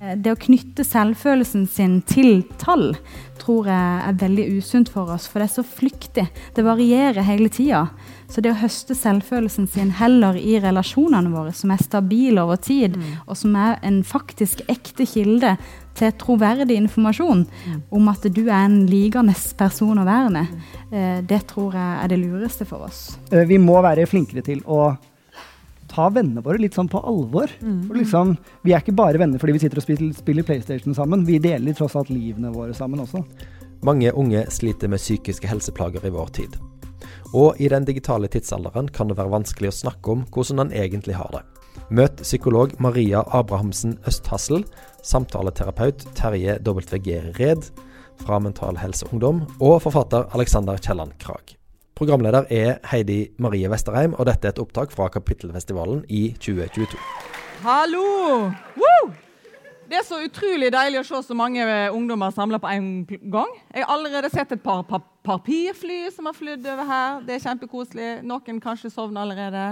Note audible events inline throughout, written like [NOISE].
Eh, det å knytte selvfølelsen sin til tall tror jeg er veldig usunt for oss, for det er så flyktig. Det varierer hele tida. Så det å høste selvfølelsen sin heller i relasjonene våre, som er stabile over tid, mm. og som er en faktisk ekte kilde til troverdig informasjon mm. om at du er en likende person å være med, mm. det tror jeg er det lureste for oss. Eh, vi må være flinkere til å ta vennene våre litt sånn på alvor. Mm. Liksom, vi er ikke bare venner fordi vi sitter og spiller, spiller PlayStation sammen. Vi deler tross alt livene våre sammen også. Mange unge sliter med psykiske helseplager i vår tid. Og i den digitale tidsalderen kan det være vanskelig å snakke om hvordan en egentlig har det. Møt psykolog Maria Abrahamsen Østhassel, samtaleterapeut Terje WG Red fra Mental Helse Ungdom og forfatter Alexander Kielland Krag. Programleder er Heidi Marie Vesterheim, og dette er et opptak fra Kapittelfestivalen i 2022. Hallo! Woo! Det er så utrolig deilig å se så mange ungdommer samla på en gang. Jeg har allerede sett et par pa papirfly som har flydd over her. Det er kjempekoselig. Noen kanskje sovner allerede.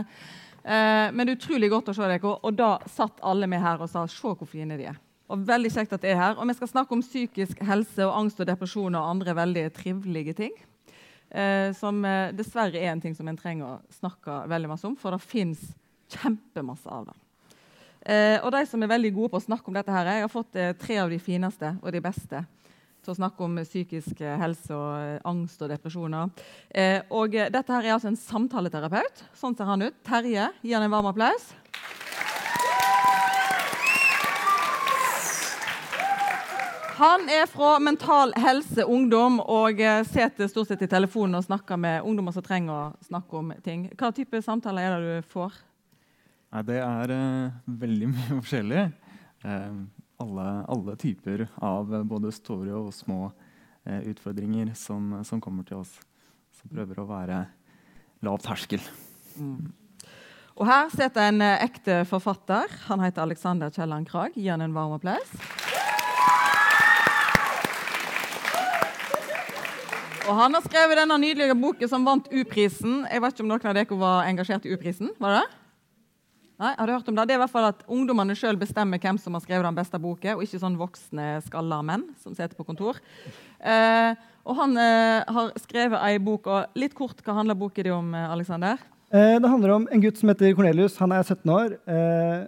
Eh, men det er utrolig godt å se dere. Og da satt alle med her og sa 'se hvor fine de er'. Og veldig kjekt at de er her. Og vi skal snakke om psykisk helse og angst og depresjon og andre veldig trivelige ting. Eh, som eh, dessverre er en ting som en trenger å snakke veldig masse om, for det fins kjempemasse av det. Eh, og de som er veldig gode på å snakke om dette her, Jeg har fått eh, tre av de fineste og de beste til å snakke om psykisk eh, helse og eh, angst og depresjoner. og dette her er altså en samtaleterapeut. Sånn ser han ut. Terje, gi han en varm applaus. Han er fra Mental Helse Ungdom og eh, sitter stort sett i telefonen og snakker med ungdommer som trenger å snakke om ting. Hva type samtaler er det du får? Nei, det er uh, veldig [LAUGHS] mye forskjellig. Uh, alle, alle, typer av både store og små uh, utfordringer som, som, kommer til oss. Som prøver å være lav terskel. Mm. Og her sitter en ekte forfatter. Han heter Alexander Kielland Krag. Gi han en varm applaus. Og han har skrevet denne nydelige boken som vant U-prisen. Jeg vet ikke om noen av dere var engasjert i U-prisen? Var det? Nei, har du hørt om det? Det er i hvert fall at Ungdommene sjøl bestemmer hvem som har skrevet den beste boken, og ikke sånn voksne skalla menn som sitter på kontor. Eh, og Han eh, har skrevet ei bok. og Litt kort, hva handler boken om, Aleksander? Alexander? Eh, det handler om en gutt som heter Cornelius. Han er 17 år. Eh,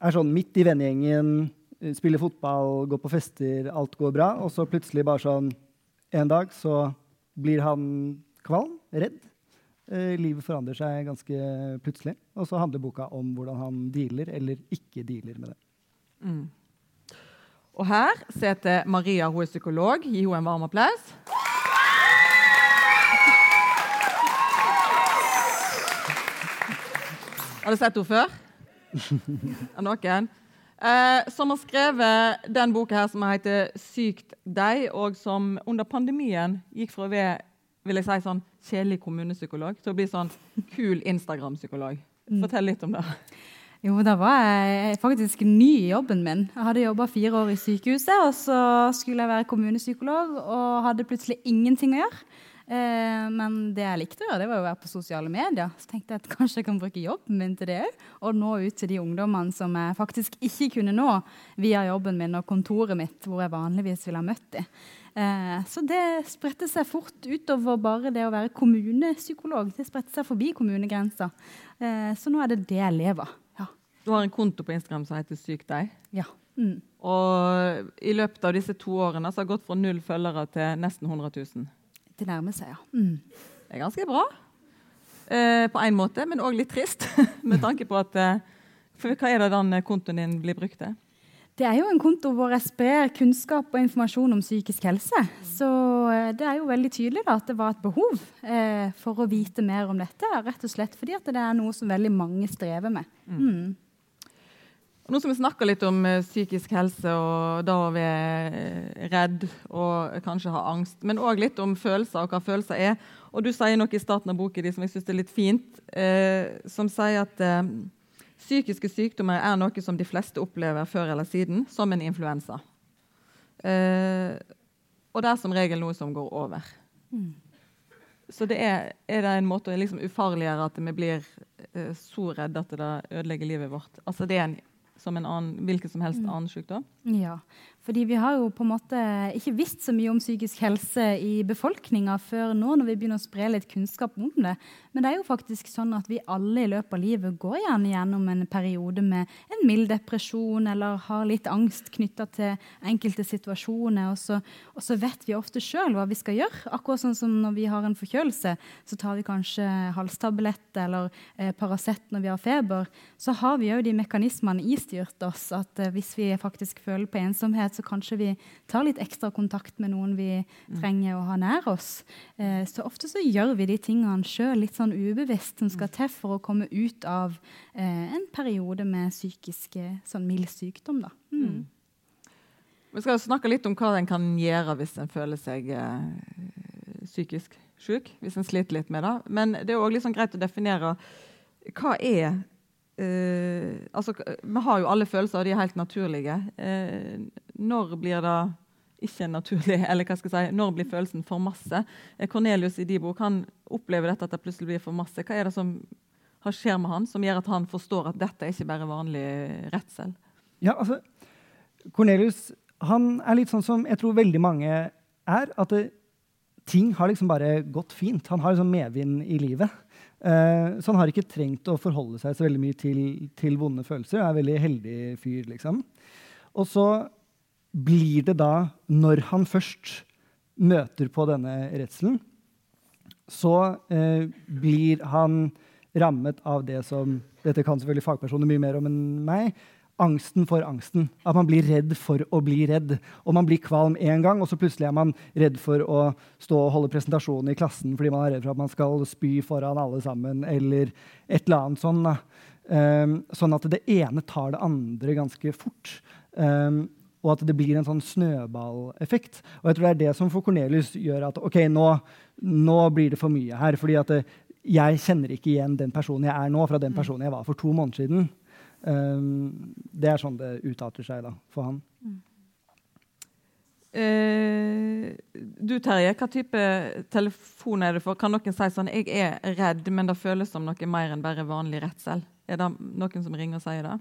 er sånn midt i vennegjengen, spiller fotball, går på fester, alt går bra. Og så plutselig bare sånn en dag så blir han kvalm, redd. Eh, livet forandrer seg ganske plutselig. Og så handler boka om hvordan han dealer eller ikke dealer med det. Mm. Og her sitter Maria, hun er psykolog. Gi henne en varm applaus. Har du sett henne før? Er noen? Eh, som har skrevet den boka her som heter 'Sykt deg', og som under pandemien gikk fra å være vil jeg si, sånn kjedelig kommunepsykolog til å bli sånn kul Instagram-psykolog. Mm. Fortell litt om det. Jo, da var jeg faktisk ny i jobben min. Jeg hadde jobba fire år i sykehuset, og så skulle jeg være kommunepsykolog og hadde plutselig ingenting å gjøre. Eh, men det jeg likte, det var å være på sosiale medier. Så tenkte jeg at kanskje jeg kan bruke jobben min til det òg. Og nå ut til de ungdommene som jeg faktisk ikke kunne nå via jobben min og kontoret mitt, hvor jeg vanligvis ville ha møtt dem. Eh, så det spredte seg fort utover bare det å være kommunepsykolog. Det spredte seg forbi kommunegrensa. Eh, så nå er det det jeg lever. Ja. Du har en konto på Instagram som heter Syk deg? Ja. Mm. Og i løpet av disse to årene så har det gått fra null følgere til nesten 100 000. Det nærmer seg, ja. Mm. Det er ganske bra eh, på én måte, men òg litt trist. [LAUGHS] med tanke på at eh, For hva er det den kontoen din blir brukt til? Det er jo en konto hvor jeg sprer kunnskap og informasjon om psykisk helse. Så eh, det er jo veldig tydelig da, at det var et behov eh, for å vite mer om dette. Rett og slett fordi det er noe som veldig mange strever med. Mm. Nå som vi snakker litt om uh, psykisk helse og da å være uh, redd og kanskje ha angst, men òg litt om følelser og hva følelser er. Og du sier noe i starten av boken din som jeg syns er litt fint, eh, som sier at psykiske sykdommer er noe som de fleste opplever før eller siden, som en influensa. og det er som regel noe som går over. Mm. Så det er, er, det en måte å liksom ufarliggjøre at vi blir så redde at det ødelegger livet vårt. Altså det er en som en annen, hvilken som helst annen sykdom? Ja, fordi vi har jo på en måte ikke visst så mye om psykisk helse i befolkninga før nå, når vi begynner å spre litt kunnskap om det. Men det er jo faktisk sånn at vi alle i løpet av livet går gjerne gjennom en periode med en mild depresjon eller har litt angst knytta til enkelte situasjoner. Og så, og så vet vi ofte sjøl hva vi skal gjøre. Akkurat sånn som når vi har en forkjølelse, så tar vi kanskje halstablett eller eh, Paracet når vi har feber. Så har vi òg de mekanismene istyrt oss at eh, hvis vi faktisk føler på ensomhet, så kanskje vi tar litt ekstra kontakt med noen vi mm. trenger å ha nær oss. Eh, så ofte så gjør vi de tingene sjøl litt sånn ubevisst som skal mm. til for å komme ut av eh, en periode med psykisk sånn mild sykdom. da. Mm. mm. Vi skal snakke litt om hva en kan gjøre hvis en føler seg eh, psykisk syk. Hvis en sliter litt med det. Men det er òg liksom greit å definere hva er eh, altså, vi har jo alle følelser, og de er helt naturlige. Uh, når blir det ikke naturlig, [LAUGHS] eller hva skal jeg si, når blir følelsen for masse? Uh, Cornelius i de bok han opplever dette at det plutselig blir for masse. Hva er det som skjer med han, som gjør at han forstår at dette er ikke bare vanlig redsel? Ja, altså, Cornelius han er litt sånn som jeg tror veldig mange er. At det, ting har liksom bare gått fint. Han har liksom medvind i livet. Uh, så han har ikke trengt å forholde seg så veldig mye til, til vonde følelser. Han er en veldig heldig fyr, liksom. Og så blir det da, når han først møter på denne redselen, så eh, blir han rammet av det som Dette kan selvfølgelig fagpersoner mye mer om enn meg angsten for angsten. At man blir redd for å bli redd. Og man blir kvalm én gang, og så plutselig er man redd for å stå og holde presentasjon i klassen fordi man er redd for at man skal spy foran alle sammen, eller et eller annet sånn. Um, sånn at det ene tar det andre ganske fort. Um, og at det blir en sånn snøballeffekt. Og jeg tror det er det som for Cornelius gjør at ok, nå, nå blir det for mye her. fordi at det, jeg kjenner ikke igjen den personen jeg er nå, fra den mm. personen jeg var for to måneder siden. Um, det er sånn det utarter seg da, for han. Mm. Uh, du Terje, hva type telefon er det for? Kan noen si sånn 'Jeg er redd, men det føles som noe mer enn bare vanlig redsel'? Er det noen som ringer og sier det?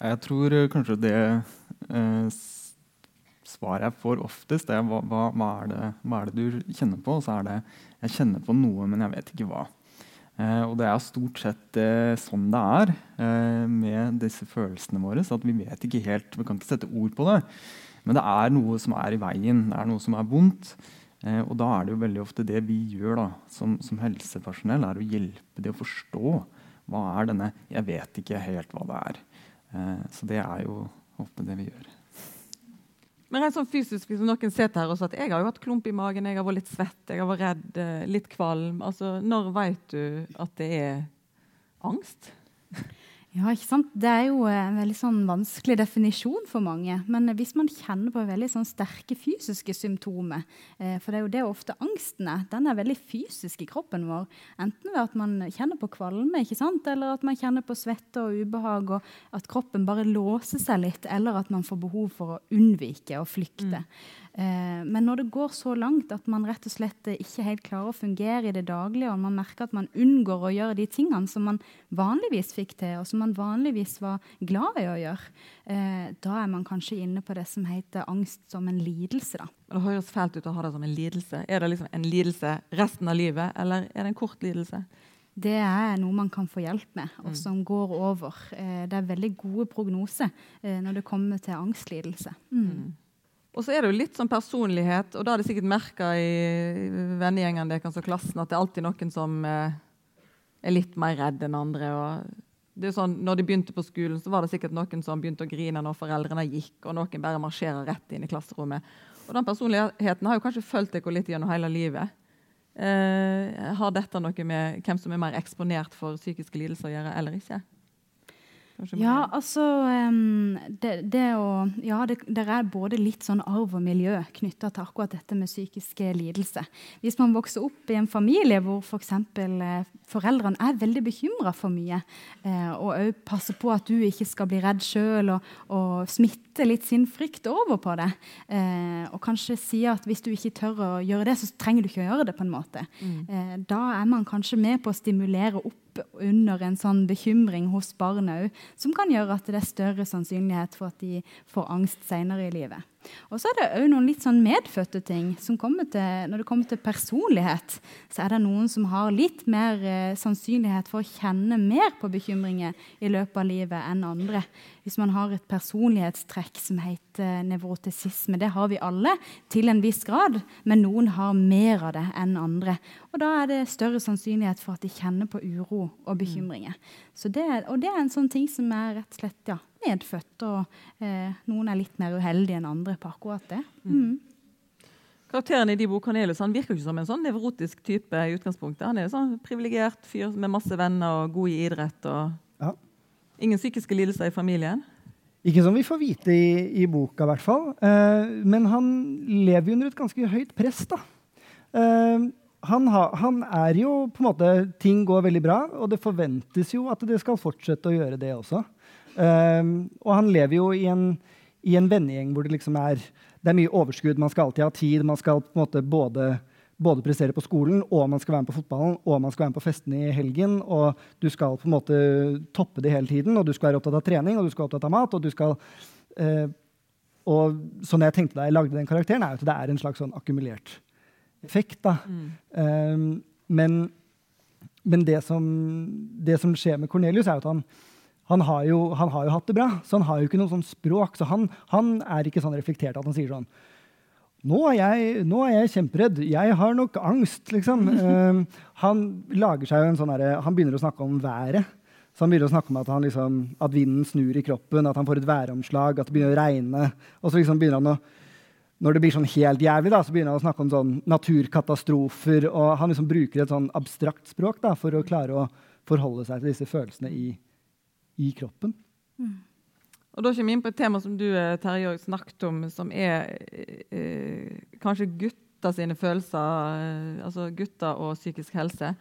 Jeg tror uh, kanskje det svaret jeg får oftest, er hva, hva, hva, er det, hva, er det, du kjenner på? Og så er det 'jeg kjenner på noe, men jeg vet ikke hva'. Eh, og det er stort sett eh, sånn det er eh, med disse følelsene våre. Så vi vet ikke helt, vi kan ikke sette ord på det. Men det er noe som er i veien, det er noe som er vondt. Eh, og da er det jo veldig ofte det vi gjør da, som, som, helsepersonell, er å hjelpe de å forstå hva er denne 'jeg vet ikke helt hva det er'. Eh, så det er jo ofte det vi gjør. Men rent sånn fysisk, hvis noen sitter her og sier at jeg har jo hatt klump i magen, jeg har vært litt svett, jeg har vært redd, eh, litt kvalm altså, Når vet du at det er angst? Ja, ikke sant? Det er jo en veldig sånn vanskelig definisjon for mange. Men hvis man kjenner på veldig sånn sterke fysiske symptomer, eh, for det er jo det ofte angsten er, den er veldig fysisk i kroppen vår. Enten ved at man kjenner på kvalme, ikke sant? eller at man kjenner på svette og ubehag, og at kroppen bare låser seg litt, eller at man får behov for å unnvike og flykte. Mm. Eh, men når det går så langt at man rett og slett ikke helt klarer å fungere i det daglige, og man merker at man unngår å gjøre de tingene som man vanligvis fikk til, og som man vanligvis var glad i å gjøre, eh, da er man kanskje inne på det som heter angst som en lidelse. Da. Det høres fælt ut å ha det som en lidelse. Er det liksom en lidelse resten av livet, eller er det en kort lidelse? det er noe man kan få hjelp med, og mm. som går over. Eh, det er veldig gode prognoser når det kommer til angstlidelse. Mm. Og så er det jo litt sånn personlighet, og da har de sikkert merka i vennegjengene deres og klassen at det er alltid noen som eh, er litt mer redd enn andre. det er sånn, når de begynte på skolen, så var det sikkert noen som begynte å grine når foreldrene gikk, og noen bare marsjerer rett inn i klasserommet. Og den personligheten har jo kanskje fulgt dere litt gjennom hele livet. Eh, har dette noe med hvem som er mer eksponert for psykiske lidelser å gjøre, eller ikke? Ja, altså um, det, det, å, ja, det, det, er både litt sånn arv og miljø knytta til akkurat dette med psykiske lidelser. Hvis man vokser opp i en familie hvor f.eks. For eh, foreldrene er veldig bekymra for mye, eh, og òg passer på at du ikke skal bli redd sjøl, og, og smitte litt sin frykt over på det, eh, og kanskje sier at hvis du ikke tør å gjøre det, så trenger du ikke å gjøre det, på en måte, mm. eh, da er man kanskje med på å stimulere opp opp under en sånn bekymring hos barnet òg, som kan gjøre at det er større sannsynlighet for at de får angst senere i livet. Og så er det òg noen litt sånn medfødte ting. som kommer til, Når det kommer til personlighet, så er det noen som har litt mer eh, sannsynlighet for å kjenne mer på bekymringer i løpet av livet enn andre. Hvis man har et personlighetstrekk som heter nevrotisisme. Det har vi alle til en viss grad, men noen har mer av det enn andre. Og da er det større sannsynlighet for at de kjenner på uro og bekymringer. Det, og det er en sånn ting som er rett og slett ja, medfødt, og eh, noen er litt mer uheldige enn andre på akkurat det. Mm. mm. Karakteren i de bok Cornelius han virker ikke som en sånn nevrotisk type. i utgangspunktet. Han er en sånn privilegert fyr med masse venner og god i idrett. og ja. Ingen psykiske lidelser i familien. Ikke som vi får vite i, i boka, i hvert fall. Eh, men han lever jo under et ganske høyt press. da. Eh, han, ha, han, er jo på en måte Ting går veldig bra, og det forventes jo at det skal fortsette å gjøre det også. Um, og han lever jo i en, i en vennegjeng hvor det liksom er det er mye overskudd. Man skal alltid ha tid. Man skal på en måte både, både, prestere på skolen, og man skal være med på fotballen, og man skal være med på festene i helgen. Og du skal på en måte toppe det hele tiden, og du skal være opptatt av trening og du skal være opptatt av mat. og du skal... Uh, og sånn jeg tenkte da jeg lagde den karakteren, er at det er en slags sånn akkumulert effekt. da. Mm. Um, men, men det, som, det, som, skjer med Cornelius, er at han, han har, jo, han har, jo, hatt det bra, så han har jo ikke noe sånn språk. Så han, han, er ikke sånn reflektert at han sier sånn nå er, jeg, nå er jeg kjemperedd. Jeg har nok angst, liksom. Uh, [LAUGHS] han lager seg jo en sånn der, Han begynner å snakke om været. Så han begynner å snakke om at, liksom, at, vinden snur i kroppen, at han får et væromslag, at det begynner å regne. Og så liksom begynner han å når det blir sånn helt jævlig, da, så begynner han å snakke om sånn naturkatastrofer. og Han liksom bruker et sånn abstrakt språk da, for å klare å forholde seg til disse følelsene i, i kroppen. Mm. Og Da kommer vi inn på et tema som du eh, Terje, snakket om, som er eh, kanskje gutta sine følelser. Eh, altså gutter og psykisk helse.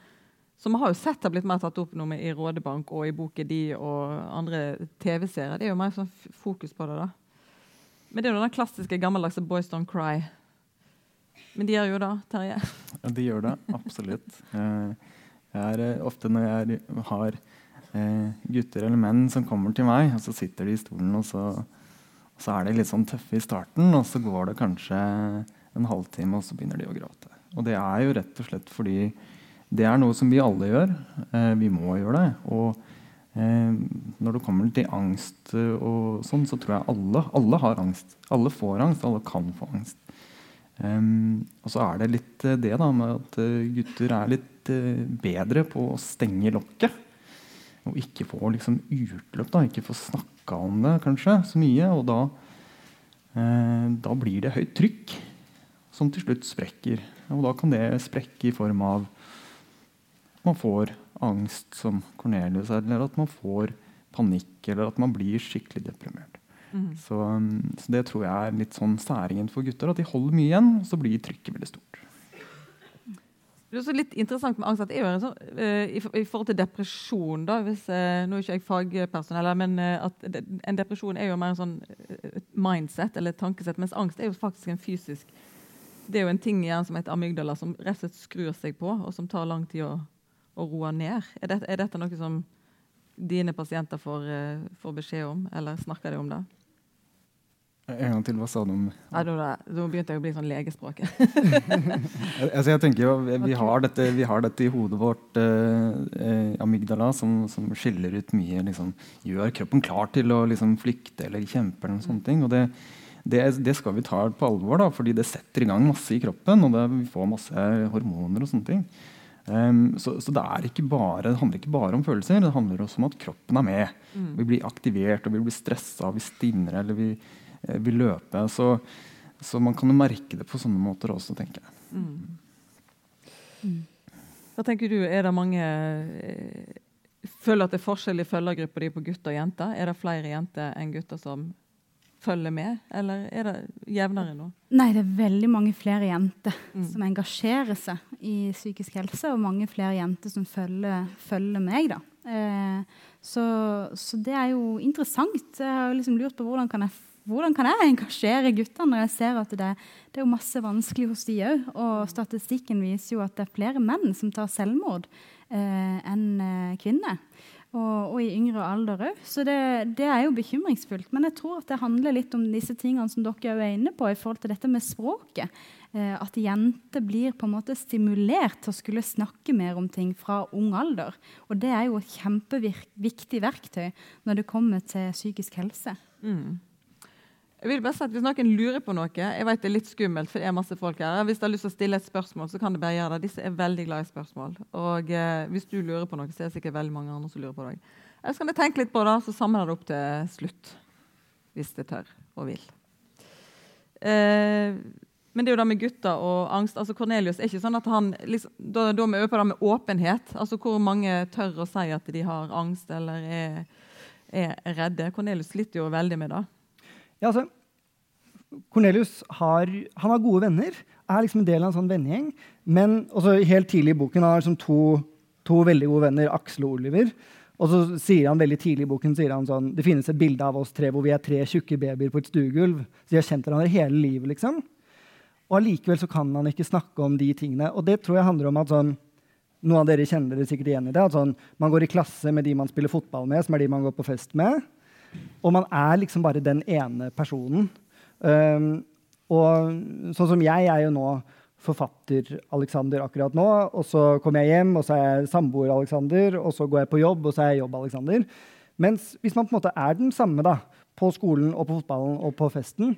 Som vi har jo sett har blitt mer tatt opp nå i Rådebank og i Boken De og andre TV-serier. Det er jo mer sånn fokus på det. da. Men det er jo den klassiske gammeldagse 'Boys Don't Cry'. Men de gjør jo det, Terje? Ja, de gjør det. Absolutt. Jeg er ofte når jeg har eh, gutter eller menn som kommer til meg, og så sitter de i stolen, og så, og så er de litt sånn tøffe i starten, og så går det kanskje en halvtime, og så begynner de å gråte. Og det er jo rett og slett fordi det er noe som vi alle gjør. Eh, vi må gjøre det. Og eh, når det kommer til angst og sånn, så tror jeg alle, alle har angst. Alle får angst, alle kan få angst. Og så er det litt det da med at gutter er litt bedre på å stenge lokket og ikke få liksom utløp, da, ikke få snakka om det kanskje så mye. Og da, eh, da, blir det høyt trykk som til slutt sprekker. Og da kan det sprekke i form av at man får angst som Cornelius, eller at man får panikk, eller at man blir skikkelig deprimert. Mm. Så, så, det tror jeg er litt sånn særingen for gutter. At de holder mye igjen, og så blir trykket veldig stort. Det er også litt interessant med angst at er sånn, uh, i, i, forhold til depresjon da, hvis, uh, Nå er ikke jeg fagpersonell, men uh, at de, en depresjon er jo mer en sånn mindset eller tankesett, mens angst er jo faktisk en fysisk Det er jo en ting i hjernen som heter amygdala, som rett og slett skrur seg på, og som tar lang tid å, å roe ned. Er, det, er, dette noe som dine pasienter får, får beskjed om, eller snakker de om det? En gang til, hva sa du om Nei, Nå begynte jeg å bli sånn legespråk. [LAUGHS] [LAUGHS] altså, jeg tenker jo, vi har, dette, vi har dette i hodet vårt, eh, eh, amygdala, som, som, skiller ut mye. Liksom, gjør kroppen klar til å liksom, flykte eller kjempe. eller sånne ting, og det, det, det, skal vi ta på alvor, da, fordi det setter i gang masse i kroppen. og det, Vi får masse hormoner og sånne ting. Um, så, så det, bare, det, handler ikke bare om følelser, det handler også om at kroppen er med. Mm. Vi blir aktivert, og vi blir stressa, vi stinner. eller vi vil løpe. Så, så, man kan jo merke det på sånne måter også, tenker jeg. Mm. Mm. Hva tenker du, er det mange eh, Føler at det er forskjell i følgergruppa di på gutter og jenter? Er det flere jenter enn gutter som følger med, eller er det jevnere nå? Nei, det er veldig mange flere jenter mm. som engasjerer seg i psykisk helse, og mange flere jenter som følger, følger meg. da. Eh, så, så, det er jo interessant. Jeg har liksom lurt på hvordan kan jeg hvordan kan jeg engasjere guttene når jeg ser at det, det er masse vanskelig hos de òg? Og statistikken viser jo at det er flere menn som tar selvmord eh, enn eh, kvinner. Og, og, i yngre alder òg. Så det, det, er jo bekymringsfullt. Men jeg tror at det handler litt om disse tingene som dere er inne på i forhold til dette med språket. Eh, at jenter blir på en måte stimulert til å skulle snakke mer om ting fra ung alder. Og det er jo et kjempeviktig verktøy når det kommer til psykisk helse. Mm. Jeg vil bare si at Hvis noen lurer på noe Jeg vet det er litt skummelt, for det er masse folk her. Hvis du har lyst til å stille et spørsmål, så kan du bare gjøre det. Disse er veldig glad i spørsmål. Og eh, hvis du lurer på noe, så er det sikkert veldig mange andre som lurer på det. Eller så kan vi tenke litt på det, så samler det opp til slutt. Hvis det tør og vil. Eh, men det er jo det med gutter og angst. altså Cornelius er ikke sånn at han, liksom, Da, da vi over på det med åpenhet. altså Hvor mange tør å si at de har angst eller er, er redde. Cornelius sliter jo veldig med det. Ja, altså, Cornelius har, har gode venner, er liksom en del av en sånn vennegjeng. Men også helt tidlig i boken har liksom to, to, veldig gode venner, Aksel og Oliver. Og så sier han veldig tidlig i boken sier han sånn, det finnes et bilde av oss tre hvor vi er tre tjukke babyer på et stuegulv. Så de har kjent hverandre hele livet. liksom. Og allikevel kan han ikke snakke om de tingene. Og det tror jeg handler om at sånn, Noen av dere kjenner dere sikkert igjen i det. at sånn, Man går i klasse med de man spiller fotball med, som er de man går på fest med. Og man er liksom bare den ene personen. Um, og sånn som jeg er jo nå forfatter-Alexander akkurat nå. Og så kommer jeg hjem, og så er jeg samboer-Alexander. Og så går jeg på jobb, og så er jeg jobb-Alexander. Mens hvis man på en måte er den samme da, på skolen og på fotballen og på festen,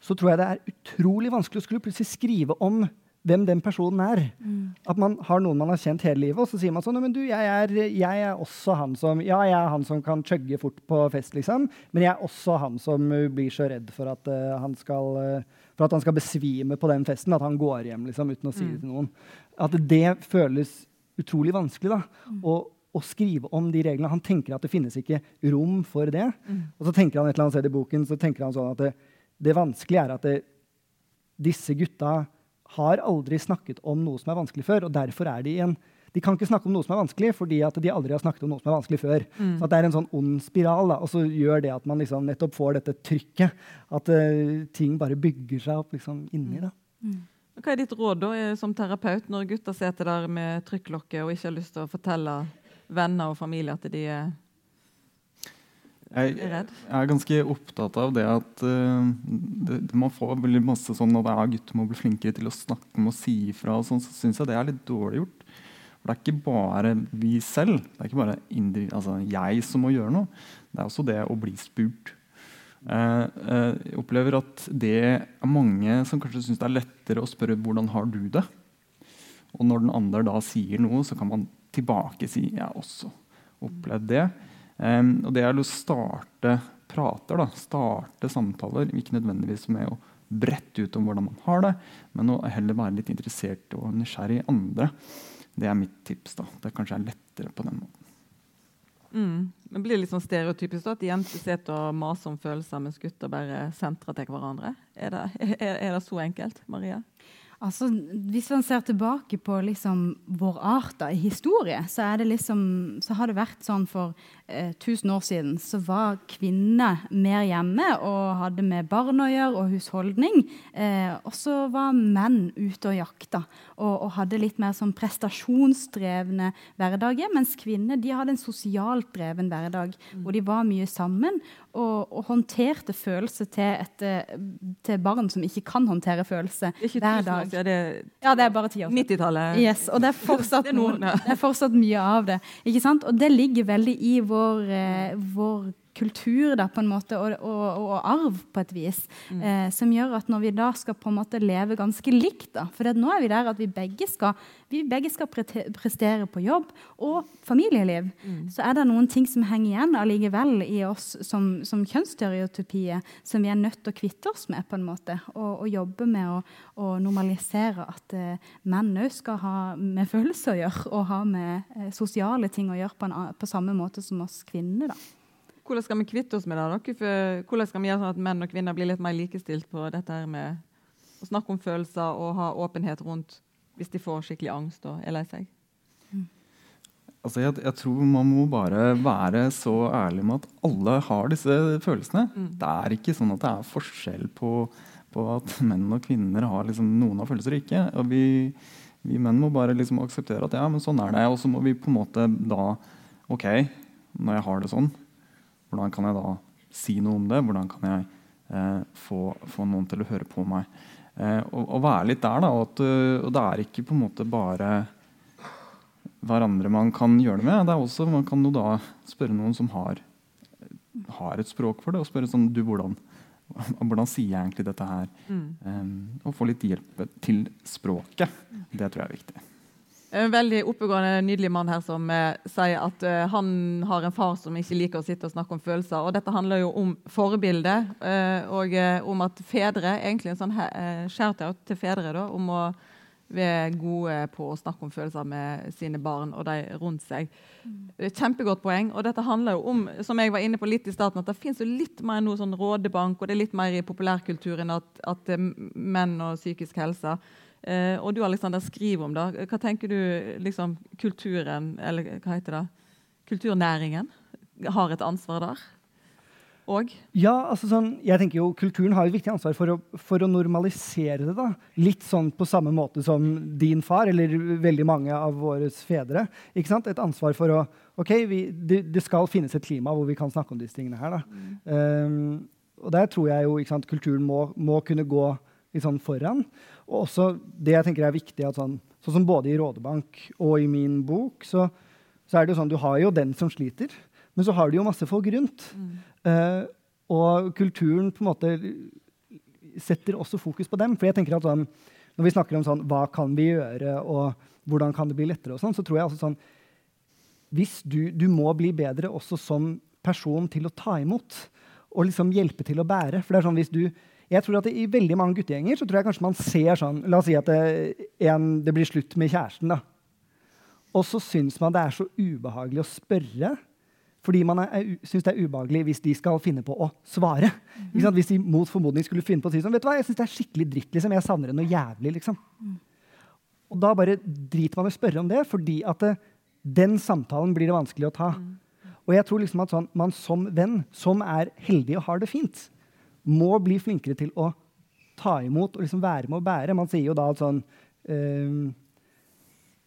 så tror jeg det er utrolig vanskelig å skulle plutselig skrive om hvem den personen er. Mm. At man har noen man har kjent hele livet, og så sier man sånn men du, jeg er, jeg er, også han som ja, jeg er han som kan chugge fort på fest, liksom, men jeg er også han som uh, blir så redd for at, uh, han skal, uh, for at han skal besvime på den festen, at han går hjem liksom, uten å si mm. det til noen. At det føles utrolig vanskelig da, mm. å, å, skrive om de reglene. Han tenker at det finnes ikke rom for det. Mm. Og så tenker han et eller annet sted i boken så tenker han sånn at det, det vanskelige er at det, disse gutta har aldri snakket om noe som er vanskelig før. og derfor er De en, de kan ikke snakke om noe som er vanskelig, fordi at de aldri har snakket om noe som er vanskelig før. Mm. Så Det er en sånn ond spiral, da, og så gjør det at man liksom nettopp får dette trykket. At uh, ting bare bygger seg opp liksom inni. da. Mm. Hva er ditt råd da, som terapeut når gutter sitter der med trykklokket og ikke har lyst til å fortelle venner og familie at de er jeg, jeg, er ganske opptatt av det at uh, det, man får veldig masse sånn at ja, gutter må bli flinkere til å snakke om og si ifra. og sånn, så syns jeg det er litt dårlig gjort. For Det er ikke bare vi selv, det er ikke bare altså, jeg som må gjøre noe. Det er også det å bli spurt. Uh, uh, jeg opplever at det er mange som kanskje syns det er lettere å spørre hvordan har du det. Og når den andre da sier noe, så kan man tilbake si jeg har også opplevd det. Um, og det er å starte prater, da, starte samtaler, ikke nødvendigvis med å brette ut om hvordan man har det, men å heller være litt interessert og nysgjerrig i andre. Det er mitt tips. da. Det kanskje er lettere på den måten. Mm. Det blir litt sånn stereotypisk da, at jenter sitter og maser om følelser, mens gutter bare sentrer til hverandre. Er det, er, er det så enkelt, Maria? Altså, hvis man ser tilbake på liksom vår art da, i historie, så, liksom, så, har det vært sånn for 1000 år siden så var kvinner mer hjemme og hadde med barn å gjøre og husholdning. Eh, og så var menn ute og jakta og, og, hadde litt mer sånn prestasjonsdrevne hverdager. Mens kvinner de hadde en sosialt dreven hverdag mm. hvor de var mye sammen og, og håndterte følelser til, et, eh, til, barn som ikke kan håndtere følelser hver dag. År, det, ja, det er bare ti år siden. 90-tallet. Yes, og det er, fortsatt, [LAUGHS] det, er noen, det er fortsatt mye av det. Og det ligger veldig i vår, eh, vår kultur da, på en måte, og, og, og arv på et vis, mm. eh, som gjør at når vi da skal på en måte leve ganske likt da, For nå er vi der at vi begge skal, vi begge skal prestere på jobb og familieliv. Mm. Så er det noen ting som henger igjen allikevel i oss som, som kjønnsstereotypier, som vi er nødt til å kvitte oss med, på en måte, og, og jobbe med å normalisere at eh, menn òg skal ha med følelser å gjøre, og ha med eh, sosiale ting å gjøre på, en, på samme måte som oss kvinner. da. Hvordan skal vi kvitte oss med det? For hvordan skal vi gjøre sånn at menn og kvinner blir litt mer likestilt på dette her med å snakke om følelser og ha åpenhet rundt hvis de får skikkelig angst og er lei seg? Mm. Altså jeg, jeg, tror man må bare være så ærlig med at alle har disse følelsene. Mm. Det er ikke sånn at det er forskjell på, på at menn og kvinner har liksom noen av følelser og ikke. Og vi, Vi menn må bare liksom akseptere at ja, men sånn er det. Og så må vi på en måte da OK, når jeg har det sånn, hvordan kan jeg da si noe om det? Hvordan kan jeg eh, få, få, noen til å høre på meg? Eh, og, og, være litt der, da. Og, at, og, det er ikke på en måte bare hverandre man kan gjøre det med. Det er også, Man kan jo da spørre noen som har, har et språk for det, og spørre sånn du, hvordan, hvordan sier jeg egentlig dette her? Mm. Um, og få litt hjelp til språket. Det tror jeg er viktig. En veldig oppegående, nydelig mann her som eh, sier at eh, han har en far som ikke liker å sitte og snakke om følelser. Og dette handler jo om forbilde, eh, og eh, om at fedre Egentlig en sånn eh, shout-out til fedre da, om å være gode på å snakke om følelser med sine barn og de rundt seg. Mm. Kjempegodt poeng. Og dette handler jo om som jeg var inne på litt i starten, at det fins litt mer noe sånn rådebank, og det er litt mer i populærkulturen at, at menn og psykisk helse Eh, og du Alexander, skriver om det. Hva tenker du liksom, kulturen, eller hva heter det, kulturnæringen har et ansvar der? Og? Ja, altså sånn, jeg tenker jo Kulturen har et viktig ansvar for å, for å, normalisere det. da. Litt sånn på samme måte som din far, eller veldig mange av våre fedre. ikke sant? Et ansvar for å OK, vi, det, det, skal finnes et klima hvor vi kan snakke om disse tingene her. da. Mm. Um, og der tror jeg jo ikke sant, kulturen må, må kunne gå litt sånn foran. Og også det jeg tenker er viktig, at sånn, sånn som både i Rådebank og i min bok, så, så, er det jo sånn du har jo den som sliter, men så har du jo masse folk rundt. Mm. Uh, og kulturen på en måte setter også fokus på dem. For jeg tenker at sånn, når vi snakker om sånn, hva kan vi gjøre, og hvordan kan det bli lettere, og sånn, så tror jeg altså sånn hvis du, du må bli bedre også som person til å ta imot og liksom hjelpe til å bære. For det er sånn hvis du jeg tror at I veldig mange guttegjenger så tror jeg kanskje man ser sånn La oss si at det, en, det blir slutt med kjæresten. da. Og så syns man det er så ubehagelig å spørre. Fordi man syns det er ubehagelig hvis de skal finne på å svare. Mm. Hvis de mot formodning skulle finne på å si sånn, vet du hva, jeg synes det er skikkelig dritt. liksom, Jeg savner det noe jævlig. liksom. Mm. Og da bare driter man i å spørre om det, fordi at det, den samtalen blir det vanskelig å ta. Mm. Og jeg tror liksom at sånn, man som venn, som er heldig og har det fint, må bli flinkere til å ta imot og liksom være med å bære. Man sier jo da at sånn um,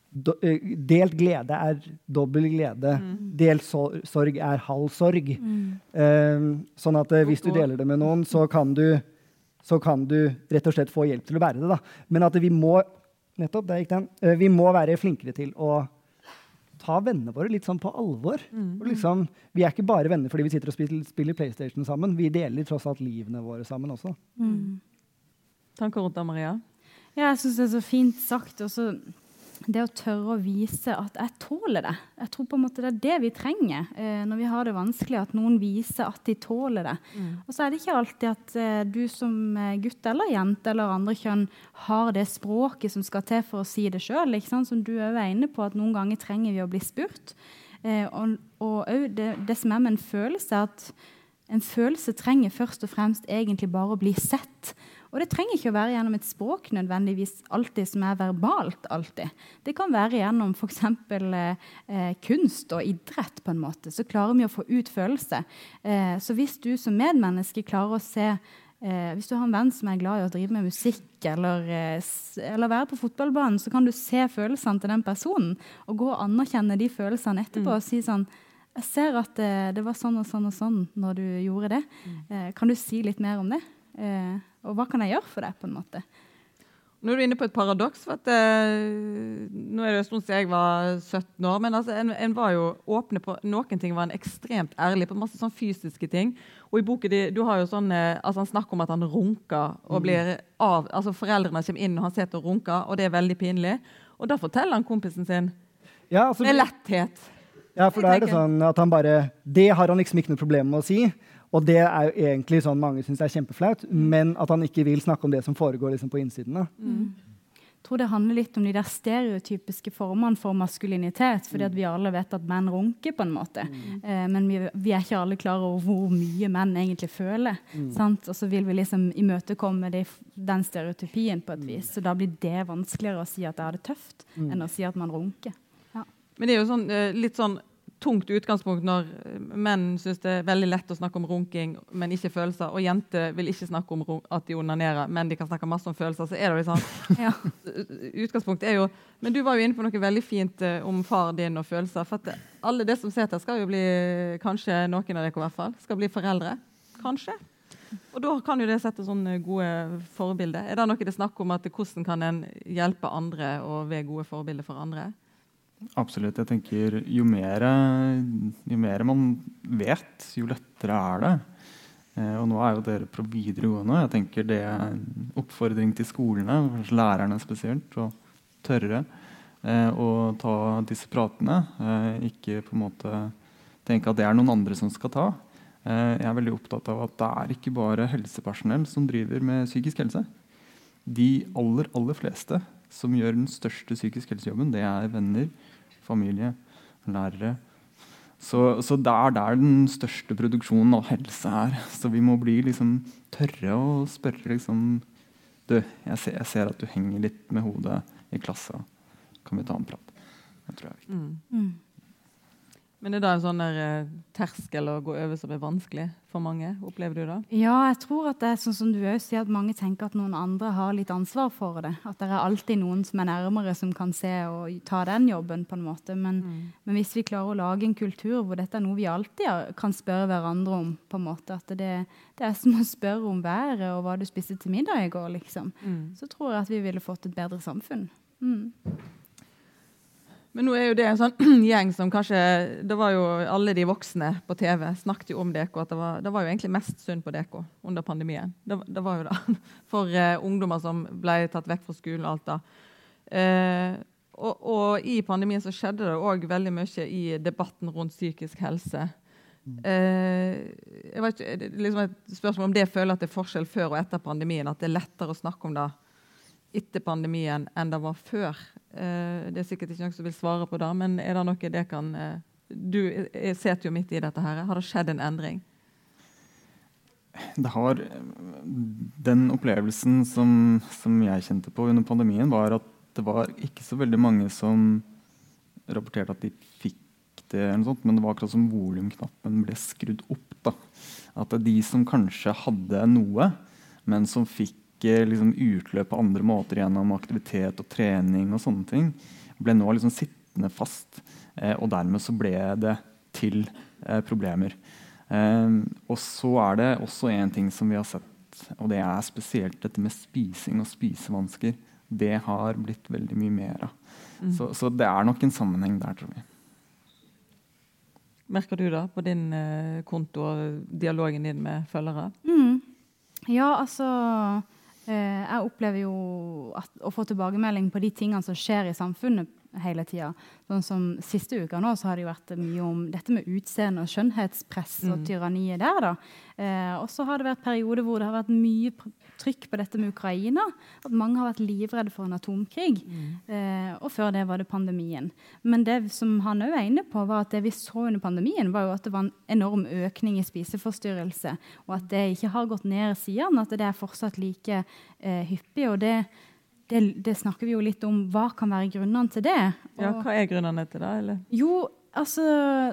do, uh, Delt glede er dobbel glede. Mm. Delt sorg er halv sorg. Mm. Um, sånn at uh, hvis du deler det med noen, så kan, du, så kan du rett og slett få hjelp til å bære det. Da. Men at vi må nettopp, der gikk den, uh, vi må være flinkere til å ta vennene våre litt sånn på alvor. Mm. Liksom, vi er ikke bare venner fordi vi sitter og spiller, spiller, PlayStation sammen. Vi deler tross alt livene våre sammen også. Mm. Tanker rundt det, Maria? Ja, jeg syns det er så fint sagt. Også det å tørre å vise at jeg tåler det. Jeg tror på en måte det er det vi trenger eh, når vi har det vanskelig. At noen viser at de tåler det. Mm. Og så er det ikke alltid at eh, du som eh, gutt eller jente eller andre kjønn har det språket som skal til for å si det sjøl. Som du òg er inne på, at noen ganger trenger vi å bli spurt. Eh, og, og det, det, som er med en følelse, er at en følelse trenger først og fremst egentlig bare å bli sett. Og det trenger ikke å være gjennom et språk nødvendigvis alltid som er verbalt. alltid. Det kan være gjennom f.eks. Eh, kunst og idrett. på en måte. Så klarer vi å få ut følelse. Eh, så hvis du som medmenneske klarer å se eh, Hvis du har en venn som er glad i å drive med musikk eller, eh, eller være på fotballbanen, så kan du se følelsene til den personen og gå og anerkjenne de følelsene etterpå mm. og si sånn jeg ser at det, eh, det, var sånn og sånn og sånn når du gjorde det. Mm. Eh, kan du si litt mer om det? Eh, og hva kan jeg gjøre for deg? på en måte? Nå er du inne på et paradoks. for at, eh, Nå er det en stund siden jeg var 17 år. Men altså, en, en, var jo åpne på noen ting var en ekstremt ærlig på masse sånn fysiske ting. Og i boken du har jo sånn, altså Han snakker om at han runker. og mm. blir av, altså Foreldrene kommer inn, og han sitter og runker, og det er veldig pinlig. Og da forteller han kompisen sin ja, altså, med letthet. Ja, for da er det sånn at han bare Det har han liksom ikke noe problem med å si. Og det er jo egentlig sånn mange syns er kjempeflaut, mm. men at han ikke vil snakke om det som foregår liksom, på innsiden. Mm. Jeg tror det handler litt om de der stereotypiske formene for maskulinitet. fordi at vi alle vet at menn runker, på en måte. Mm. Eh, men vi, vi, er ikke alle klar over hvor mye menn egentlig føler. Mm. Og så vil vi liksom imøtekomme de, den stereotypien på et vis. Så da blir det vanskeligere å si at det er det tøft, mm. enn å si at man runker. Ja. Men det er jo sånn, eh, litt sånn tungt utgangspunkt når menn syns det er veldig lett å snakke om runking, men ikke følelser, og jenter vil ikke snakke om at de onanerer, men de kan snakke masse om følelser. så er det liksom [LAUGHS] ja. Utgangspunktet er jo Men du var jo inne på noe veldig fint uh, om far din og følelser. For at alle det som sitter, skal jo bli Kanskje noen av dere i hvert fall, skal bli foreldre. Kanskje. Og da kan jo det sette sånne gode forbilder. Er det noe det er snakk om at hvordan kan en hjelpe andre og være gode forbilder for andre? Absolutt. Jeg tenker jo mer, jo mer man vet, jo lettere er det. Eh, og nå er jo dere på videregående. Jeg tenker Det er en oppfordring til skolene, kanskje lærerne spesielt, å tørre eh, å ta disse pratene. Eh, ikke på en måte tenke at det er noen andre som skal ta. Jeg er veldig opptatt av at det er ikke bare helsepersonell som driver med psykisk helse. De aller, aller fleste som gjør den største psykisk helsejobben, det er venner, familie, lærere. Så, så det er der den største produksjonen av helse er. Så vi må bli liksom tørre å spørre liksom Du, jeg ser, jeg ser, at du henger litt med hodet i klassa. Kan vi ta en prat? Det tror jeg er viktig. Mm. Men det er da en sånn der, uh, terskel å gå over som er vanskelig for mange? Opplever du det? Ja, jeg tror at det er sånn som du også sier, at mange tenker at noen andre har litt ansvar for det. At det er alltid noen som er nærmere, som kan se og ta den jobben. på en måte. Men, mm. men hvis vi klarer å lage en kultur hvor dette er noe vi alltid kan spørre hverandre om, på en måte, at det, det er som å spørre om været og hva du spiste til middag i går, liksom, mm. så tror jeg at vi ville fått et bedre samfunn. Mm. Men nå er jo det en sånn [CLEARS THROAT] gjeng som kanskje Det var jo alle de voksne på TV snakket jo om deko. at det var, det var jo egentlig mest synd på deko under pandemien. Det, det var jo det. [LAUGHS] For uh, ungdommer som ble tatt vekk fra skolen og alt da. Uh, og, og, i pandemien så skjedde det òg veldig mye i debatten rundt psykisk helse. Uh, jeg vet ikke, liksom et spørsmål om det føler at det er forskjell før og etter pandemien. At det er lettere å snakke om det etter pandemien enn det var før. Eh, det er sikkert ikke noen som vil svare på det, men er det noe det kan eh, Du sitter jo midt i dette. her. Har det skjedd en endring? Det har Den opplevelsen som, som, jeg kjente på under pandemien, var at det var ikke så veldig mange som rapporterte at de fikk det, eller noe sånt, men det var akkurat som volumknappen ble skrudd opp. da. At det er de som kanskje hadde noe, men som fikk ikke liksom, utløp på andre måter gjennom aktivitet og trening og sånne ting, ble nå liksom sittende fast. Eh, og dermed så ble det til eh, problemer. Eh, og så er det også en ting som vi har sett, og det er spesielt dette med spising og spisevansker. Det har blitt veldig mye mer av. Mm. Så, så, det er nok en sammenheng der, tror vi. Merker du da på din eh, konto og dialogen din med følgere? Mm. Ja, altså jeg opplever jo at, å få tilbakemelding på de tingene som skjer i samfunnet hele tida. Sånn som Siste uka nå så har det jo vært mye om dette med utseende og skjønnhetspress og mm. tyranniet der. da. Eh, og så har det vært perioder hvor det har vært mye trykk på dette med Ukraina. At mange har vært livredde for en atomkrig. Mm. Eh, og før det var det pandemien. Men det som han òg er inne på, var at det vi så under pandemien, var jo at det var en enorm økning i spiseforstyrrelse. Og at det ikke har gått ned siden, at det er fortsatt like eh, hyppig. og det det, det, snakker vi jo litt om. Hva kan være grunnene til det? Og, ja, Hva er grunnene til det? Eller? Jo, altså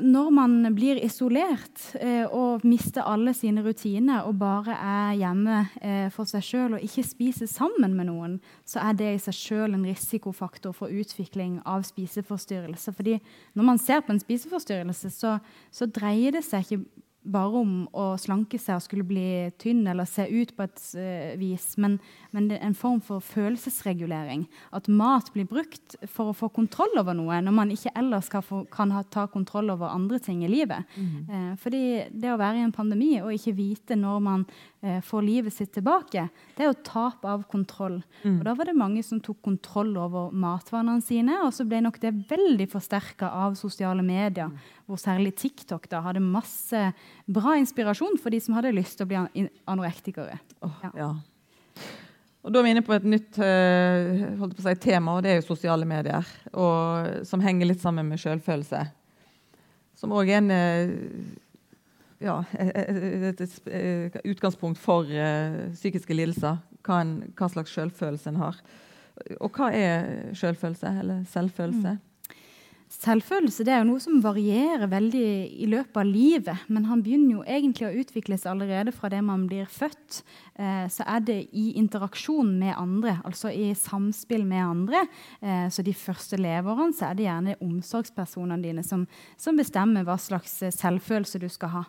Når man blir isolert eh, og mister alle sine rutiner og bare er hjemme eh, for seg sjøl og ikke spiser sammen med noen, så er det i seg sjøl en risikofaktor for utvikling av spiseforstyrrelse. Fordi når man ser på en spiseforstyrrelse, så, så dreier det seg ikke bare om å slanke seg og skulle bli tynn eller se ut på et uh, vis, men, men, det er en form for følelsesregulering. At mat blir brukt for å få kontroll over noe når man ikke ellers få, kan ha, ta kontroll over andre ting i livet. Mm. Eh, fordi det å være i en pandemi og ikke vite når man eh, får livet sitt tilbake, det er jo tap av kontroll. Mm. Og da var det mange som tok kontroll over matvanene sine, og så ble nok det veldig forsterka av sosiale medier. Mm hvor særlig TikTok da hadde masse bra inspirasjon for de som hadde lyst til å bli anorektikere. Oh, ja. ja. Og Da er vi inne på et nytt uh, på si, tema, og det er jo sosiale medier. Og, som henger litt sammen med selvfølelse. Som òg er en uh, ja, et, et, et, utgangspunkt for uh, psykiske lidelser. Hva, en, hva, slags selvfølelse en har. Og hva er selvfølelse, eller selvfølelse? Mm. Selvfølelse det er jo noe som varierer veldig i løpet av livet. Men han begynner jo egentlig å utvikles allerede fra det man blir født. Eh, så er det i interaksjon med andre, altså i samspill med andre. Eh, så de første leveårene så er det gjerne omsorgspersonene dine som, som bestemmer hva slags selvfølelse du skal ha.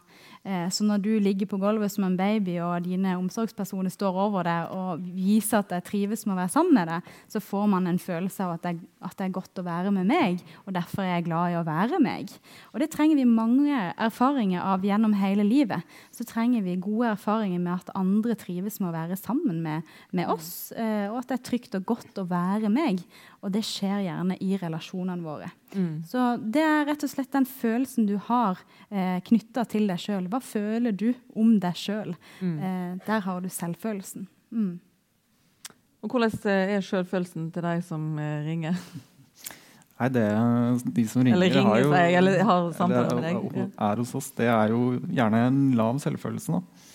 Eh, så når du ligger på gulvet som en baby, og dine omsorgspersoner står over deg og viser at jeg trives med å være sammen med deg, så får man en følelse av at det, at det er godt å være med meg, og derfor er jeg glad i å være meg. Og det trenger vi mange erfaringer av gjennom hele livet. Så trenger vi gode erfaringer med at andre trives med å være sammen med, med oss, eh, og at det er trygt og godt å være meg. Og det skjer gjerne i relasjonene våre. Mm. Så det er rett og slett den følelsen du har eh, knytta til deg sjøl. Hva føler du om deg sjøl? Mm. Eh, der har du selvfølelsen. Mm. Og Hvordan eh, er selvfølelsen til deg som eh, ringer? [LAUGHS] Nei, det De som ringer, eller ringer har jo, seg, eller har samtaler med deg. Er hos oss, det er jo gjerne en lav selvfølelse. nå.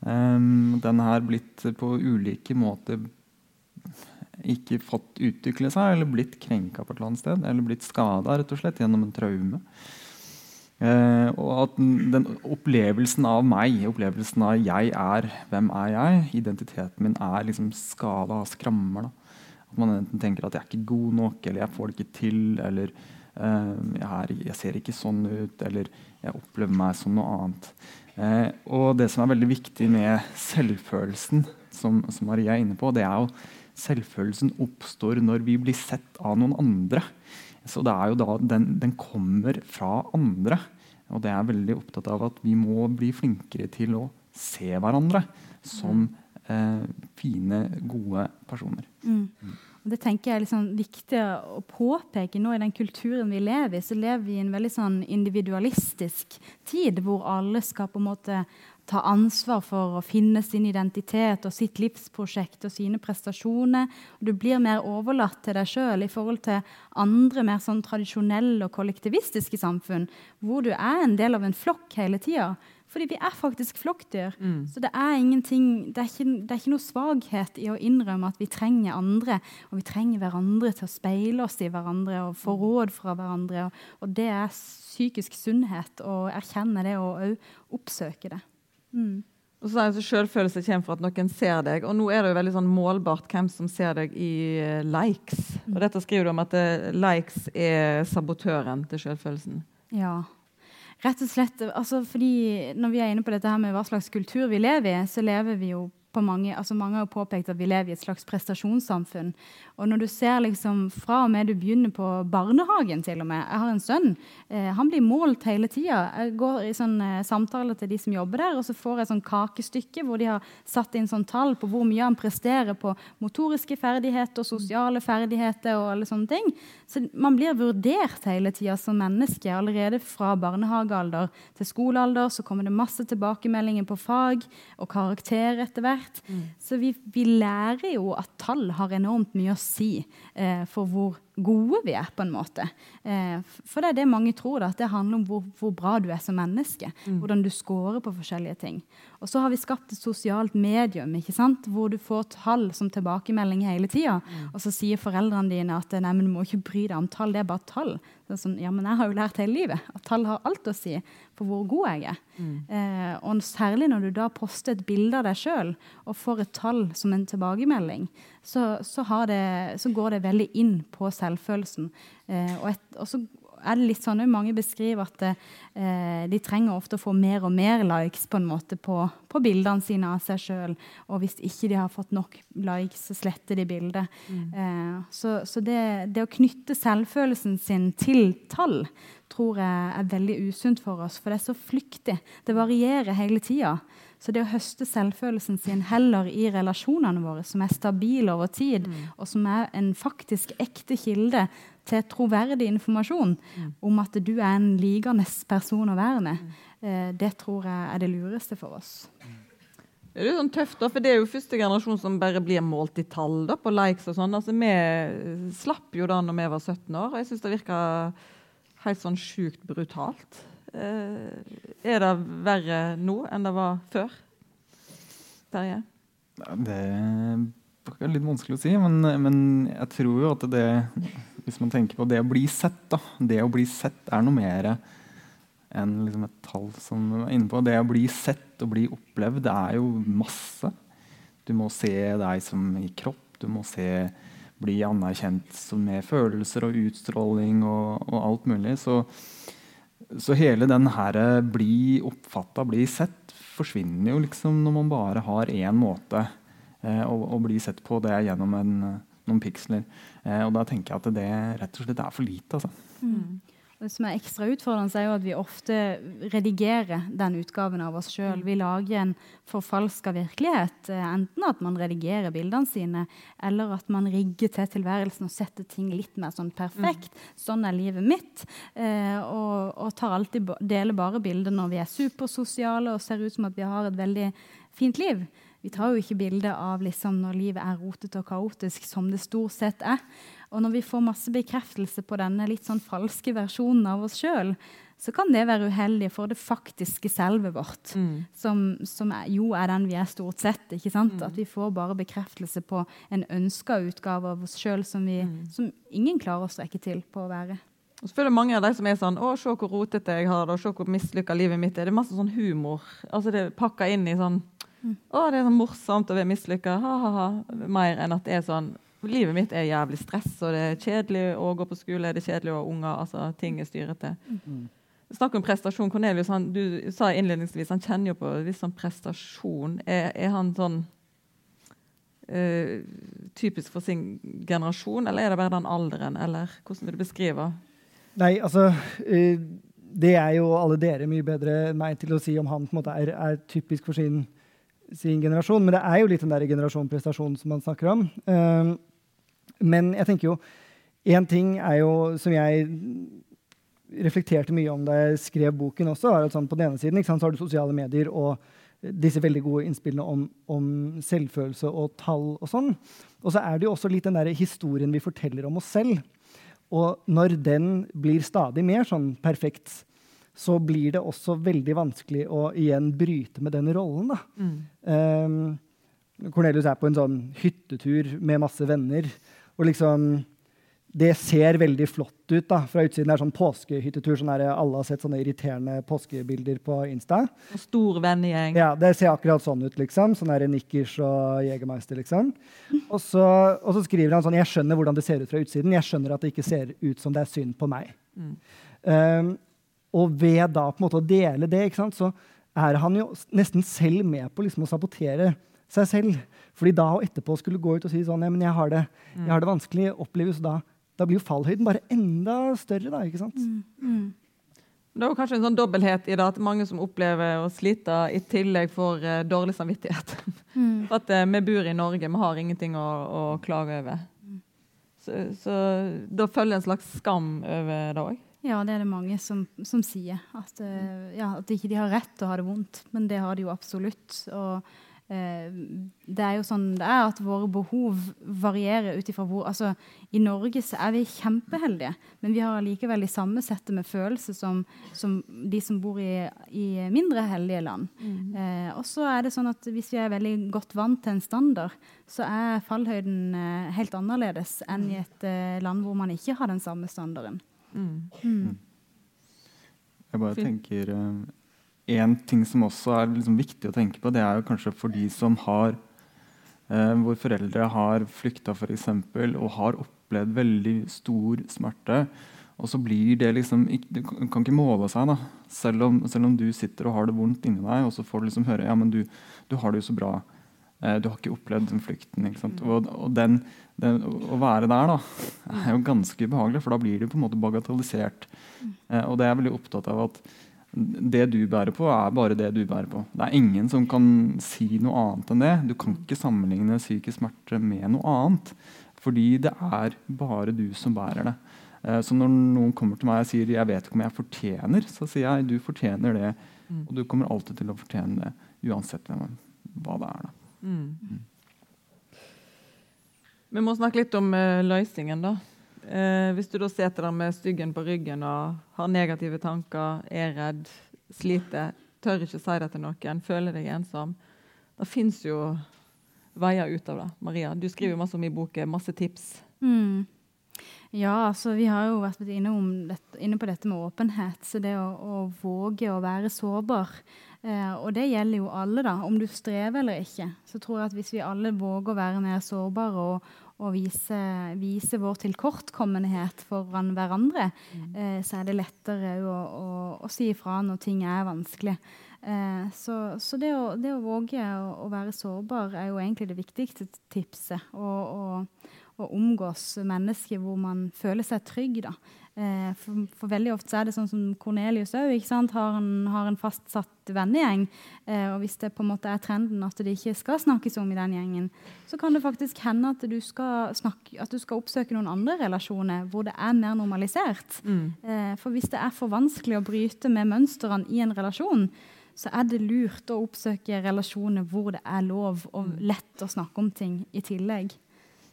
Um, den har blitt på ulike måter ikke fått utvikle seg, eller blitt krenka på et eller annet sted, eller blitt skada og gjennom en traume. Eh, og at den, opplevelsen av meg, opplevelsen av 'jeg er', 'hvem er jeg', identiteten min er liksom skada, skrammer. Da. At man enten tenker at 'jeg er ikke god nok', eller 'jeg får det ikke til', eller eh, jeg, er, 'jeg, ser ikke sånn ut', eller 'jeg opplever meg som noe annet'. Eh, og det som er veldig viktig med selvfølelsen, som, som Maria er inne på, det er jo selvfølelsen oppstår når vi blir sett av noen andre. Så det er jo da den, den kommer fra andre. Og det er veldig opptatt av at vi må bli flinkere til å se hverandre som eh, fine, gode personer. Mm. Det tenker jeg er liksom viktig å påpeke nå i den kulturen vi lever i. Så lever vi i en veldig sånn individualistisk tid hvor alle skal på en måte ta ansvar for å finne sin identitet og sitt livsprosjekt og sine prestasjoner. Du blir mer overlatt til deg sjøl i forhold til andre mer sånn tradisjonelle og kollektivistiske samfunn, hvor du er en del av en flokk hele tida. Fordi vi er faktisk flokkdyr. Mm. Så det er, det, er ikke, det er ikke noe svakhet i å innrømme at vi trenger andre. Og vi trenger hverandre til å speile oss i hverandre og få råd fra hverandre. Og, og det er psykisk sunnhet å erkjenne det og òg oppsøke det. Mm. Og så er det Selvfølelse kommer fra at noen ser deg. Og nå er det jo veldig sånn målbart hvem som ser deg i uh, likes. Mm. Og dette skriver du om at uh, likes er sabotøren til selvfølelsen. Ja. Rett og slett, altså fordi Når vi er inne på dette her med hva slags kultur vi lever i, så lever vi jo på mange, altså mange har påpekt at vi lever i et slags prestasjonssamfunn. Og når du ser liksom fra og med du begynner på barnehagen til og med Jeg har en sønn. Eh, han blir målt hele tida. Jeg går i sånn eh, samtaler til de som jobber der, og så får jeg sånn kakestykke hvor de har satt inn sånn tall på hvor mye han presterer på motoriske ferdigheter, sosiale ferdigheter og alle sånne ting. Så man blir vurdert hele tida som menneske. Allerede fra barnehagealder til skolealder så kommer det masse tilbakemeldinger på fag og karakter etter hvert. Mm. Så vi, vi lærer jo at tall har enormt mye å si eh, for hvor gode vi er, på en måte. Eh, for det er det mange tror, da, at det handler om hvor, hvor bra du er som menneske. Mm. Hvordan du scorer på forskjellige ting. Og så har vi skapt et sosialt medium ikke sant? hvor du får tall som tilbakemelding hele tida. Mm. Og så sier foreldrene dine at nei, men du må ikke bry deg om tall, det er bare tall. Det er sånn, ja, men jeg har jo lært hele livet at tall har alt å si for hvor god jeg er. Mm. Eh, og særlig når du da poster et bilde av deg sjøl og får et tall som en tilbakemelding, så, så, det, så går det veldig inn på selvfølelsen. Eh, og, et, og så er det litt sånn Mange beskriver at eh, de trenger ofte å få mer og mer likes på en måte på, på bildene sine av seg sjøl. Og hvis ikke de har fått nok likes, så sletter de bildet. Mm. Eh, så, så det, det, å knytte selvfølelsen sin til tall tror jeg er veldig usunt for oss, for det er så flyktig. Det varierer hele tida. Så det å høste selvfølelsen sin heller i relasjonene våre, som er stabile over tid, mm. og som er en faktisk ekte kilde til troverdig informasjon mm. om at du er en likende person å være med, mm. eh, det tror jeg er det lureste for oss. Det er jo sånn tøft, da, for det er jo første generasjon som bare blir målt i tall da, på likes og sånn. Altså, Vi slapp jo da når vi var 17 år, og jeg syns det virka helt sånn sjukt brutalt. Eh, er det verre nå enn det var før? Terje? Det er litt vanskelig å si, men, men, jeg tror jo at det hvis man tenker på det å bli sett, da. Det å bli sett er noe mer enn liksom et tall som er inne på. Det å bli sett og bli opplevd, det er jo masse. Du må se deg som i kropp. Du må se, bli anerkjent med følelser og utstråling og, og alt mulig. Så, så, hele den her bli oppfatta, bli sett, forsvinner jo liksom når man bare har én måte eh, å, å, bli sett på. Det er gjennom en, noen piksler. Eh, og da tenker jeg at det rett og slett er for lite. altså. Mm. Det som er ekstra utfordrende, er jo at vi ofte redigerer den utgaven av oss sjøl. Vi lager en forfalska virkelighet. Eh, enten at man redigerer bildene sine, eller at man rigger til tilværelsen og setter ting litt mer sånn perfekt. Mm. Sånn er livet mitt. Eh, og, og alltid, deler bare bilder når vi er supersosiale og ser ut som at vi har et veldig fint liv. Vi tar jo ikke bilde av liksom, når livet er rotete og kaotisk, som det stort sett er. Og når vi får masse bekreftelse på denne litt sånn falske versjonen av oss sjøl, så kan det være uheldig for det faktiske selvet vårt, mm. som, som er, jo er den vi er stort sett. ikke sant? Mm. At vi får bare bekreftelse på en ønska utgave av oss sjøl som, mm. som, ingen klarer å strekke til på å være. Og så føler mange av de som er sånn 'Å, se hvor rotete jeg har det, og se hvor mislykka livet mitt er'. Det er masse sånn humor. Altså Det er pakka inn i sånn mm. 'Å, det er sånn morsomt å være mislykka'. Mer enn at det er sånn Livet mitt er jævlig stress, og det er kjedelig å gå på skole, det er kjedelig å ha unger. altså Ting er styrete. Mm. Snakk om prestasjon. Cornelius han, du sa innledningsvis han kjenner jo på viss sånn prestasjon. Er, er han sånn uh, typisk for sin generasjon, eller er det bare den alderen? Eller hvordan vil du beskrive? Nei, altså uh, Det er jo alle dere mye bedre enn meg til å si om han på en måte er, er typisk for sin sin generasjon. Men det er jo litt den der generasjon prestasjon som man snakker om. Uh, men jeg tenker jo Én ting er jo, som jeg reflekterte mye om da jeg skrev boken også, er at sånn, på den ene siden så har du sosiale medier og disse veldig gode innspillene om, om, selvfølelse og tall og sånn. Og så er det jo også litt den der historien vi forteller om oss selv. Og når den blir stadig mer sånn perfekt, så blir det også veldig vanskelig å igjen bryte med den rollen. da. Mm. Um, Cornelius er på en sånn hyttetur med masse venner. Og liksom Det ser veldig flott ut da, fra utsiden. Det er sånn påskehyttetur. sånn der Alle har sett sånne irriterende påskebilder på Insta. Og stor vennegjeng. Ja, Det ser akkurat sånn ut. liksom. Sånn der Nikkers og Jegermeister. liksom. Og så, og så, skriver han sånn Jeg skjønner hvordan det ser ut fra utsiden. Jeg skjønner at det ikke ser ut som det er synd på meg. Mm. Um, og ved da på en måte å dele det, sant, så er han jo nesten selv med på liksom å sabotere seg selv. Fordi da og etterpå skulle gå ut og si sånn, men jeg har det, jeg har det vanskelig, oppleves da, da blir jo fallhøyden bare enda større. da, ikke sant? Mm. Mm. Det er jo kanskje en sånn dobbelthet i det at mange som opplever å slite, i tillegg får uh, dårlig samvittighet. Mm. [LAUGHS] at uh, vi bor i Norge, vi har ingenting å, å klage over. Så, så, da følger en slags skam over det òg. Ja, det er det mange som, som sier. At, uh, ja, at ikke de har rett til å ha det vondt. Men det har de jo absolutt. Og Eh, det er jo sånn det er at våre behov varierer ut ifra hvor altså, I Norge så er vi kjempeheldige, men vi har allikevel de samme settet med følelser som, som, de som bor i, i mindre heldige land. Mm. Eh, og så er det sånn at hvis vi er veldig godt vant til en standard, så er fallhøyden eh, helt annerledes enn i et eh, land hvor man ikke har den samme standarden. Mm. Mm. Jeg bare tenker uh, en ting som også er liksom viktig å tenke på, det er jo kanskje for de som har eh, Hvor foreldre har flykta f.eks. og har opplevd veldig stor smerte. Og så blir det liksom Det kan ikke måle seg, da. Selv om, selv om, du sitter og har det vondt inni deg, og så får du liksom høre ja, men du, du har det jo så bra. Eh, du har ikke opplevd den flukten. sant? Og, og den, den, å være der da, er jo ganske ubehagelig, for da blir det på en måte bagatellisert. Eh, og det er jeg veldig opptatt av at det du bærer på, er bare det du bærer på. Det er ingen som kan si noe annet enn det. Du kan ikke sammenligne psykisk smerte med noe annet. Fordi det er bare du som bærer det. Eh, så når noen kommer til meg og sier 'jeg vet ikke om jeg fortjener', så sier jeg 'du fortjener det'. Mm. Og du kommer alltid til å fortjene det, uansett hva det er. da. Mm. Vi må snakke litt om uh, løsningen, da. Uh, hvis du da sitter der med styggen på ryggen og har negative tanker, er redd, sliter, tør ikke si det til noen, føler deg ensom Det fins jo veier ut av det. Maria, du skriver masse om i boken, masse tips. Mm. Ja, altså vi har jo vært inne, dette, inne på dette med åpenhet. Så det å, å våge å være sårbar. Eh, og det gjelder jo alle, da. Om du strever eller ikke. Så tror jeg at hvis vi alle våger å være mer sårbare og, og vise, vise, vår tilkortkommenhet foran hverandre, mm. eh, så er det lettere å, å, å, si ifra når ting er vanskelig. Eh, så, så det, å, det, å, våge å, å, være sårbar er jo egentlig det viktigste tipset. Og, å omgås mennesker hvor man føler seg trygg. da. Eh, for, for, veldig ofte er det sånn som Cornelius òg har, har, en fastsatt vennegjeng. Eh, og hvis det på en måte er trenden at det ikke skal snakkes om i den gjengen, så kan det faktisk hende at du skal, snakke, at du skal oppsøke noen andre relasjoner hvor det er mer normalisert. Mm. Eh, for hvis det er for vanskelig å bryte med mønstrene i en relasjon, så er det lurt å oppsøke relasjoner hvor det er lov og lett å snakke om ting i tillegg.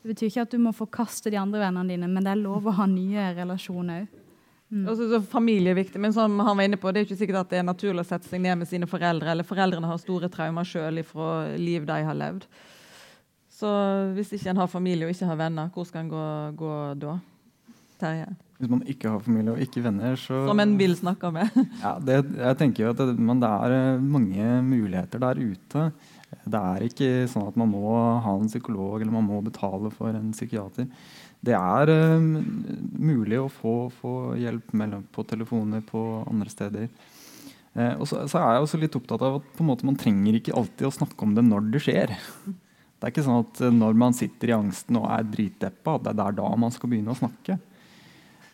Det betyr ikke at du må forkaste de andre vennene dine, men det er lov å ha nye relasjoner òg. Mm. Også, så familie er viktig, men som han var inne på, det er ikke sikkert at det er naturlig å sette seg ned med sine foreldre, eller foreldrene har store traumer sjøl fra liv de har levd. Så hvis ikke en har familie og ikke har venner, hvor skal en gå, gå da? Terje? Hvis man ikke har familie og ikke venner, så Som en vil snakke med? ja, det, jeg tenker jo at det, men det er eh, mange muligheter der ute. Det er ikke sånn at man må ha en psykolog eller man må betale for en psykiater. Det er um, mulig å få, få hjelp mellom, på telefoner på andre steder. Eh, og så, så, er jeg også litt opptatt av at måte, man trenger ikke alltid å snakke om det når det skjer. Det er ikke sånn at eh, når man sitter i angsten og er dritdeppa, det er da man skal begynne å snakke.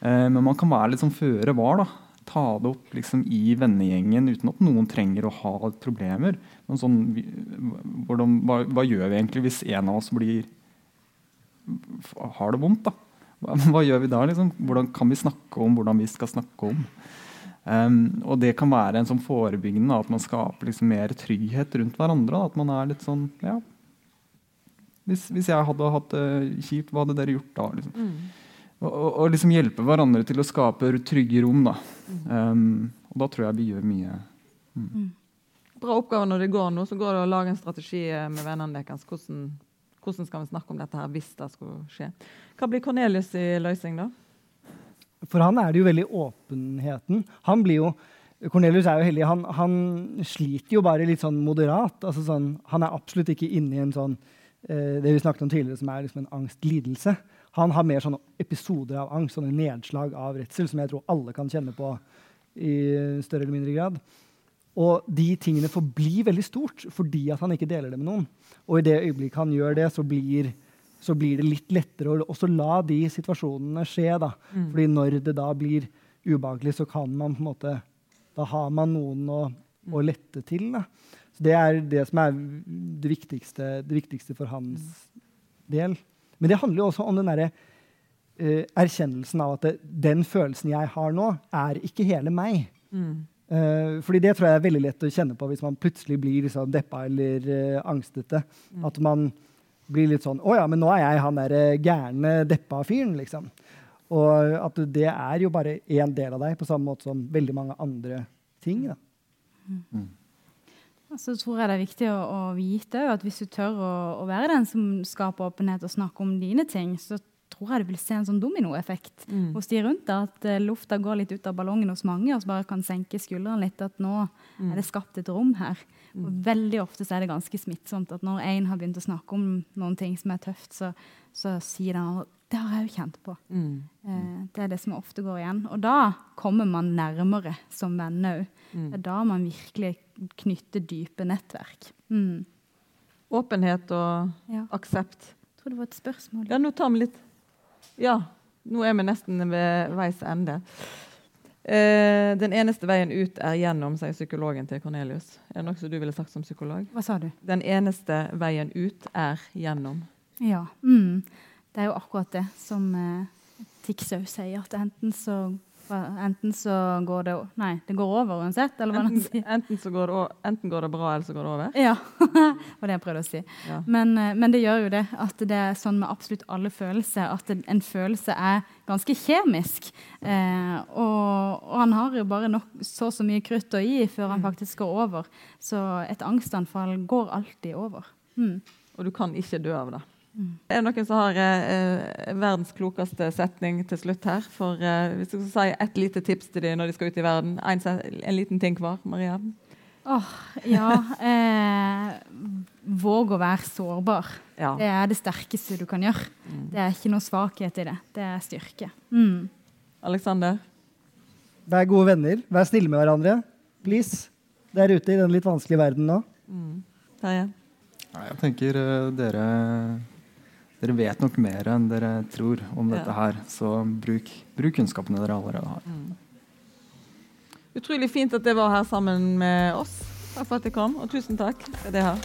Eh, men man kan være litt sånn føre var. da ta det opp liksom, i vennegjengen uten at noen trenger å ha problemer. Men sånn, hvordan, hva, hva, gjør vi egentlig hvis en av oss blir har det vondt? da? Hva, [LAUGHS] hva gjør vi da? Liksom? Hvordan kan vi snakke om hvordan vi skal snakke om? Um, og det kan være en sånn forebyggende, at man skaper liksom mer trygghet rundt hverandre. Da. At man er litt sånn ja, hvis, hvis jeg hadde hatt det kjipt, hva hadde dere gjort da? Liksom? Mm. Og, og, liksom hjelpe hverandre til å skape trygge rom. Da. Um, og da tror jeg vi gjør mye. Mm. mm. Bra oppgave når det går nå. Så går det å lage en strategi eh, med vennene deres. Hvordan, hvordan, skal vi snakke om dette her hvis det skulle skje? Hva blir Cornelius' i løsning, da? For han er det jo veldig åpenheten. Han blir jo Cornelius er jo heldig. Han, han sliter jo bare litt sånn moderat. Altså sånn, han er absolutt ikke inne i en sånn eh, det vi snakket om tidligere, som er liksom en angstlidelse. Han har mer sånne episoder av angst, sånne nedslag av redsel, som jeg tror alle kan kjenne på i større eller mindre grad. Og de tingene forblir veldig stort fordi at han ikke deler det med noen. Og i det øyeblikket han gjør det, så blir, så blir det litt lettere å også la de situasjonene skje. da. Mm. Fordi når det da blir ubehagelig, så kan man på en måte Da har man noen å, å mm. lette til. da. Så det er det som er det viktigste, det viktigste for hans mm. del. Men det handler jo også om den der, uh, erkjennelsen av at det, den følelsen jeg har nå, er ikke hele meg. Mm. Uh, fordi det tror jeg er veldig lett å kjenne på hvis man plutselig blir liksom deppa eller uh, angstete. Mm. At man blir litt sånn Å ja, men nå er jeg han der gærne, deppa fyren, liksom. Og at det er jo bare én del av deg, på samme måte som veldig mange andre ting. da. Mm. Så tror jeg det er viktig å, å vite at hvis du tør å, å, være den som skaper åpenhet og snakker om dine ting, så tror jeg du vil se en sånn dominoeffekt mm. hos de rundt deg. At uh, lufta går litt ut av ballongen hos mange, og så bare kan senke skuldrene litt. At nå mm. er det skapt et rom her. Mm. Og veldig ofte så er det ganske smittsomt at når én har begynt å snakke om noen ting som er tøft, så, så sier den det har jeg jo kjent på. Mm. Eh, det er det som ofte går igjen. Og da kommer man nærmere som venner òg. Mm. Det er da man virkelig knytter dype nettverk. Mm. Åpenhet og ja. aksept. Jeg tror det var et spørsmål. Ja, nå tar vi litt Ja, nå er vi nesten ved veis ende. Eh, den eneste veien ut er gjennom, sier psykologen til Cornelius. Er det noe som du ville sagt som psykolog? Hva sa du? Den eneste veien ut er gjennom. Ja. Mm. Det er jo akkurat det som eh, òg sier, at enten så, enten så går det Nei, det går over uansett. Enten, enten, går det, enten, går det, bra, eller så går det over? Ja. [LAUGHS] det var det jeg prøvde å si. Ja. Men, eh, men, det gjør jo det at det er sånn med absolutt alle følelser at en følelse er ganske kjemisk. Eh, og, og, han har jo bare nok, så så mye krutt å gi før han mm. faktisk går over. Så et angstanfall går alltid over. Mm. Og du kan ikke dø av det. Mm. Er det noen som har eh, verdens klokeste setning til slutt her? For eh, Hvis du skal si et lite tips til dem når de skal ut i verden. En, en liten ting hver. Maria? Åh, ja. Eh, våg å være sårbar. Ja. Det er det sterkeste du kan gjøre. Mm. Det er ikke noe svakhet i det. Det er styrke. Mm. Alexander? Vær gode venner. Vær snille med hverandre. Please. Der ute i den litt vanskelige verden nå. Mm. Terje? Jeg tenker eh, dere, dere vet nok mer enn dere tror om Ja. dette her. Så bruk, bruk kunnskapene dere allerede har. Utrolig fint at dere var her sammen med oss. Takk for at dere kom, og tusen takk skal dere ha.